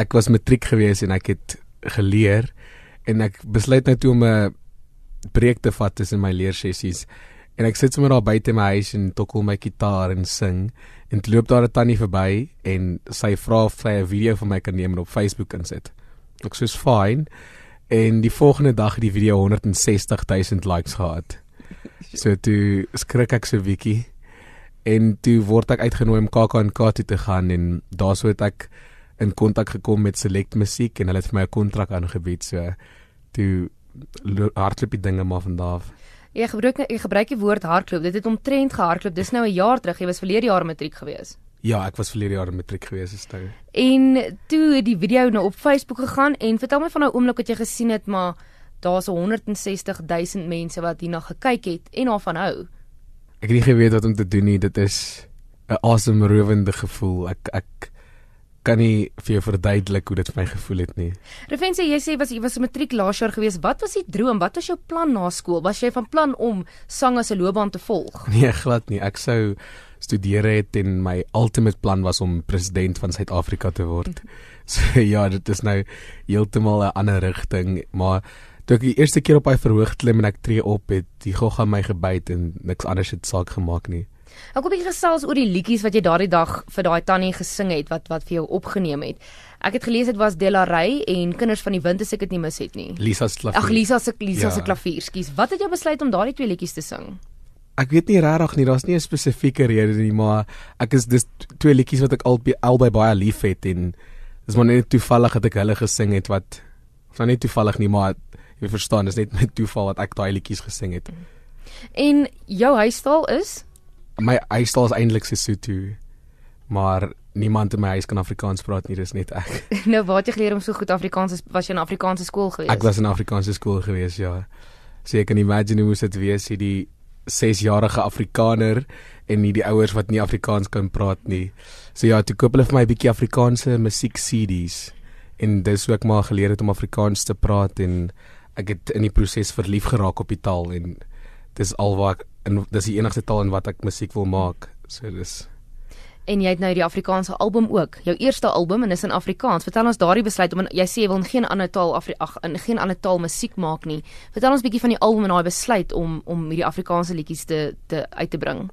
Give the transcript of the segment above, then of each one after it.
ek was matriek gewees en ek het geleer en ek besluit nou toe om 'n breek te vat tussen my leersessies. En ek sit sommer daar buite my huis en tokkel my gitaar en sing en toe loop daar 'n tannie verby en sy vra of sy 'n video van my kan neem en op Facebook insit. Ek sê fine. En die volgende dag het die video 160 000 likes gehad. So toe skrik ek so bietjie en toe word ek uitgenooi om KAK&K toe te gaan en daarso het ek in kontak gekom met Select Musiek en hulle het vir my 'n kontrak aangebied so toe hardloop die dinge maar van daar af. Jy gebruik jy gebruik die woord hardloop. Dit het omtrent gehardloop. Dis nou 'n jaar terug. Jy was verlede jaar matriek gewees. Ja, ek was verlede jaar matriek gewees is nou. En toe het die video nou op Facebook gegaan en vertel my van nou oomblik wat jy gesien het, maar daar's 160 000 mense wat hierna gekyk het en daarvan hou. Ek het nie geweet wat om te doen nie. Dit is 'n awesome rowende gevoel. Ek ek kan nie vir jou verduidelik hoe dit vir my gevoel het nie. Refense, jy sê was jy was matriek laas jaar gewees. Wat was die droom? Wat was jou plan na skool? Was jy van plan om sang as 'n loopbaan te volg? Nee, glad nie. Ek sou studeer het en my ultimate plan was om president van Suid-Afrika te word. So ja, dit is nou heeltemal 'n ander rigting, maar toe ek die eerste keer op hy verhoog klim en ek tree op, het die gogga my gebyt en niks anders het saak gemaak nie. Ek kom bietjie gesels oor die liedjies wat jy daardie dag vir daai tannie gesing het wat wat vir jou opgeneem het. Ek het gelees dit was Delarey en Kinders van die Wind as ek dit nie mis het nie. Lisa se klavier. Ag Lisa se Lisa se ja. klavier, skus. Wat het jy besluit om daardie twee liedjies te sing? Ek weet nie regtig nie, daar's nie 'n spesifieke rede nie, maar ek is dis twee liedjies wat ek albei albei baie lief het en dis maar net toevallig dat ek hulle gesing het wat of nou net toevallig nie, maar jy verstaan, dis net met toeval wat ek daai liedjies gesing het. En jou huistaal is my huistaal is eintlik Sesotho. Maar niemand in my huis kan Afrikaans praat nie, dis net ek. nou waar het jy geleer om so goed Afrikaans was jy in Afrikaanse skool gewees? Ek was in Afrikaanse skool gewees, ja. So ek kan imagine hoe dit wees hierdie 6-jarige Afrikaner en nie die ouers wat nie Afrikaans kan praat nie. So ja, toe koop hulle vir my 'n bietjie Afrikaanse musiek CD's en dis hoe ek maar geleer het om Afrikaans te praat en ek het in die proses verlief geraak op die taal en dis alwaar en dis die enigste taal in wat ek musiek wil maak. So dis En jy het nou die Afrikaanse album ook, jou eerste album en is in Afrikaans. Vertel ons daardie besluit om jy sê jy wil in geen ander taal Afri ag in geen ander taal musiek maak nie. Vertel ons bietjie van die album en daai besluit om om hierdie Afrikaanse liedjies te te uit te bring.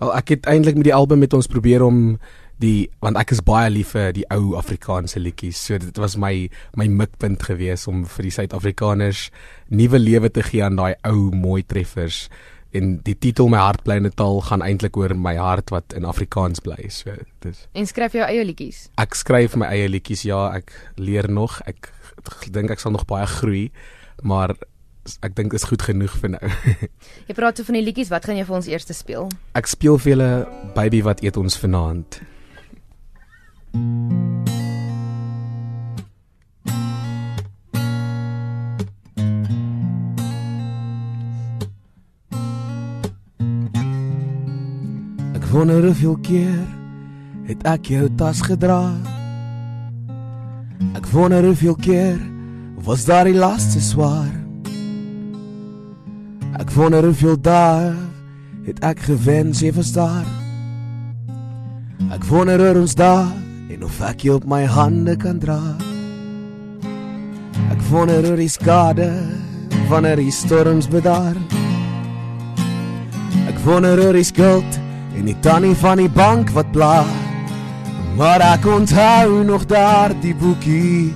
Wel, ek het eintlik met die album met ons probeer om die want ek is baie lief vir die ou Afrikaanse liedjies. So dit was my my mikpunt geweest om vir die Suid-Afrikaners nuwe lewe te gee aan daai ou mooi treffers. En die titel my hart bly in 'n taal gaan eintlik oor my hart wat in Afrikaans bly. So dis. En skryf jou eie liedjies? Ek skryf my eie liedjies. Ja, ek leer nog. Ek dink ek sal nog baie groei, maar ek dink is goed genoeg vir nou. jy praat so van die liedjies, wat gaan jy vir ons eers speel? Ek speel vir julle Baby wat eet ons vanaand. Ek wonder hoeveel keer het ek jou tas gedra. Ek wonder hoeveel keer was daar die laaste swaar. Ek wonder hoeveel dae het ek gewens jy was daar. Ek wonder oor ons dae en of ek jou op my hande kan dra. Ek wonder oor die skade wanneer die storms bedaar. Ek wonder oor die skuld en die tannie van die bank wat bla. Maar ek onthou nog daar die boekie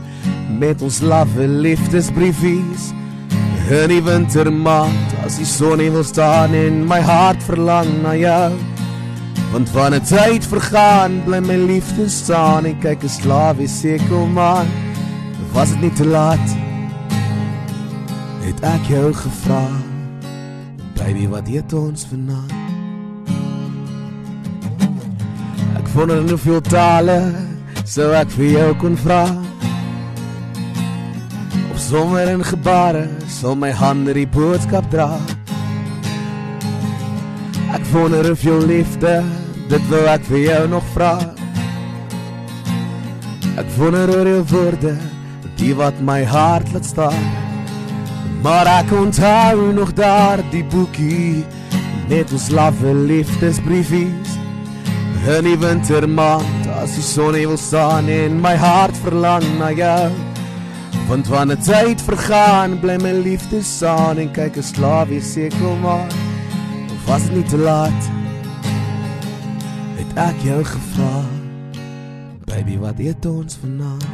met ons lawwe liefdesbriefies. In die wintermaand as die son nie wil staan en my hart verlang na jou. Want van 'n tyd vergaan bly my liefde staan en kyk slaaf is seker man was dit nie te laat het ek jou gevra baby wat eet ons vanaand wonder nou veel tale sou ek vir jou kon vra of sommer in gebare sal my hande die boodskap dra Ek wonder of jou liefde dit wil ek vir jou nog vra. Ek wonder oor jou woorde, die wat my hart laat staan. Maar ek onthou nog daar die boekie met ons lawwe liefdesbriefies. In die wintermaand as die son wil staan en my hart verlang na jou. Want wanneer tyd vergaan, bly my liefde staan en kyk 'n slaaf weer sekel maar. Of was dit nie te laat? Het ek jou gevra? Baby, wat eet ons vanaand?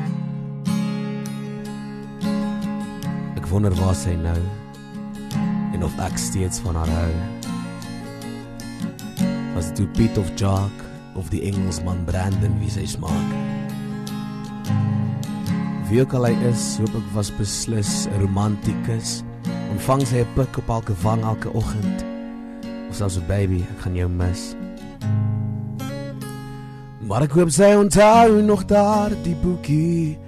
Ek wonder waar sy nou en of ek steeds van haar hou. Was dit Piet of Jock of die Engelsman Brandon wie sy smaak? Wie ook al hy is, hoop ek was beslis 'n romantikus. Ontvang sy 'n pik op elke wang elke oggend. Of selfs 'n baby, ek gaan jou mis. Maar ek hoop sy onthou nog daar die boekie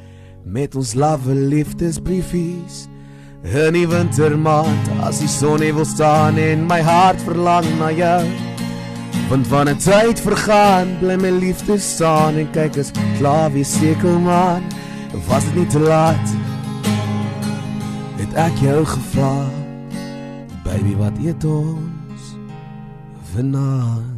met ons love liefdesbriefies. In die wintermaand as die son wil staan en my hart verlang na jou. Want wanneer tyd vergaan, bly my liefde staan en kyk as klaar wie sekel man. Was dit nie te laat? Het ek jou gevra, baby, wat eet ons vanaand?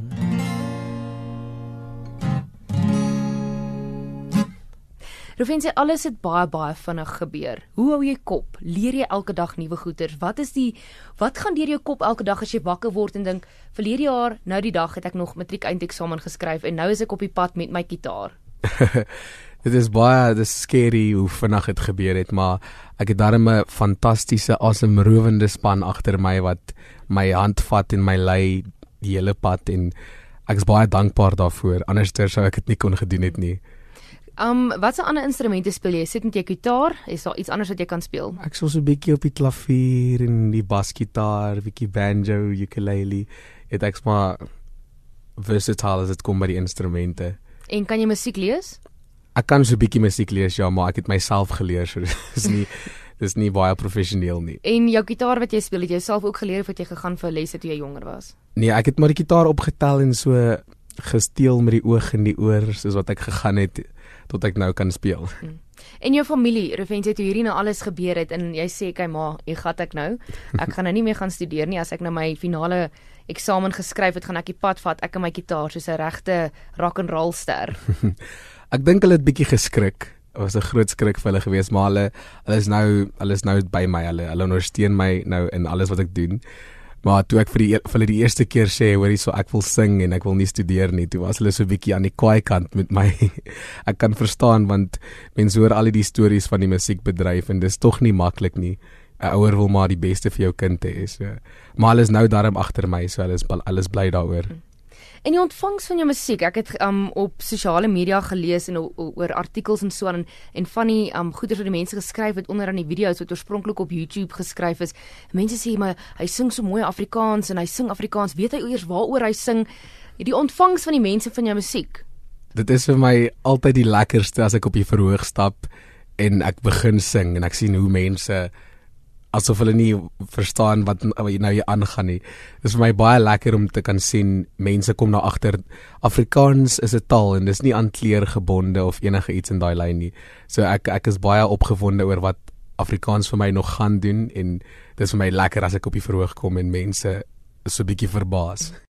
Rufien sê alles het baie baie vinnig gebeur. Hoe hou jy kop? Leer jy elke dag nuwe goeters? Wat is die wat gaan deur jou kop elke dag as jy wakker word en dink, "Verlede jaar, nou die dag het ek nog matriek eindeksamen geskryf en nou is ek op die pad met my kitaar." dit is baie dis scary hoe vinnig dit gebeur het, maar ek het darem 'n fantastiese asemrowende span agter my wat my hand vat en my lei die hele pad en ek is baie dankbaar daarvoor. Anderster sou ek dit nie kon gedoen het nie. Um watse ander instrumente speel jy? Sit net jy gitaar? Is daar iets anders wat jy kan speel? Ek speel so 'n bietjie op die klavier en die basgitaar, bietjie banjo, ukulele. Dit ek's maar versatile as dit kom by die instrumente. En kan jy musiek lees? Ek kan so 'n bietjie musiek lees, ja, maar ek het myself geleer, so dis nie dis nie baie professioneel nie. En jou gitaar wat jy speel, het jy self ook geleer of het jy gegaan vir lesse toe jy jonger was? Nee, ek het maar die gitaar opgetel en so gesteel met die oog en die oor soos wat ek gegaan het tot ek nou kan speel. Hmm. En jou familie, Revensie, toe hierdie nou alles gebeur het en jy sê kyk maar, hier gaan ek nou. Ek gaan nou nie meer gaan studeer nie as ek nou my finale eksamen geskryf het, gaan ek die pad vat ek en my gitaar soos 'n regte rock and roll ster. ek dink hulle het bietjie geskrik. Dit was 'n groot skrik vir hulle gewees, maar hulle hulle is nou hulle is nou by my. Hulle hulle ondersteun my nou in alles wat ek doen. Maar toe ek vir die vir hulle die eerste keer sê hoor hierso ek wil sing en ek wil nie studeer nie, toe was hulle so bietjie aan die kwaai kant met my. ek kan verstaan want mense hoor al die stories van die musiekbedryf en dis tog nie maklik nie. 'n Ouer wil maar die beste vir jou kind hê. So. Maar hulle is nou daarom agter my, so hulle is alles bly daaroor. Hmm. En die ontvangs van jou musiek, ek het um, op sosiale media gelees en oor artikels en so aan en van die um, goeders wat die mense geskryf het onder aan die video's wat oorspronklik op YouTube geskryf is. Mense sê maar hy sing so mooi Afrikaans en hy sing Afrikaans, weet hy eers waaroor hy sing? Die ontvangs van die mense van jou musiek. Dit is vir my altyd die lekkerste as ek op die verhoog stap en ek begin sing en ek sien hoe mense asof hulle nie verstaan wat nou hier aangaan nie. Dit is vir my baie lekker om te kan sien mense kom na agter Afrikaans is 'n taal en dis nie aan kleur gebonde of enige iets in daai lyn nie. So ek ek is baie opgewonde oor wat Afrikaans vir my nog gaan doen en dis vir my lekker as ek op die verhoog kom en mense so 'n bietjie verbaas.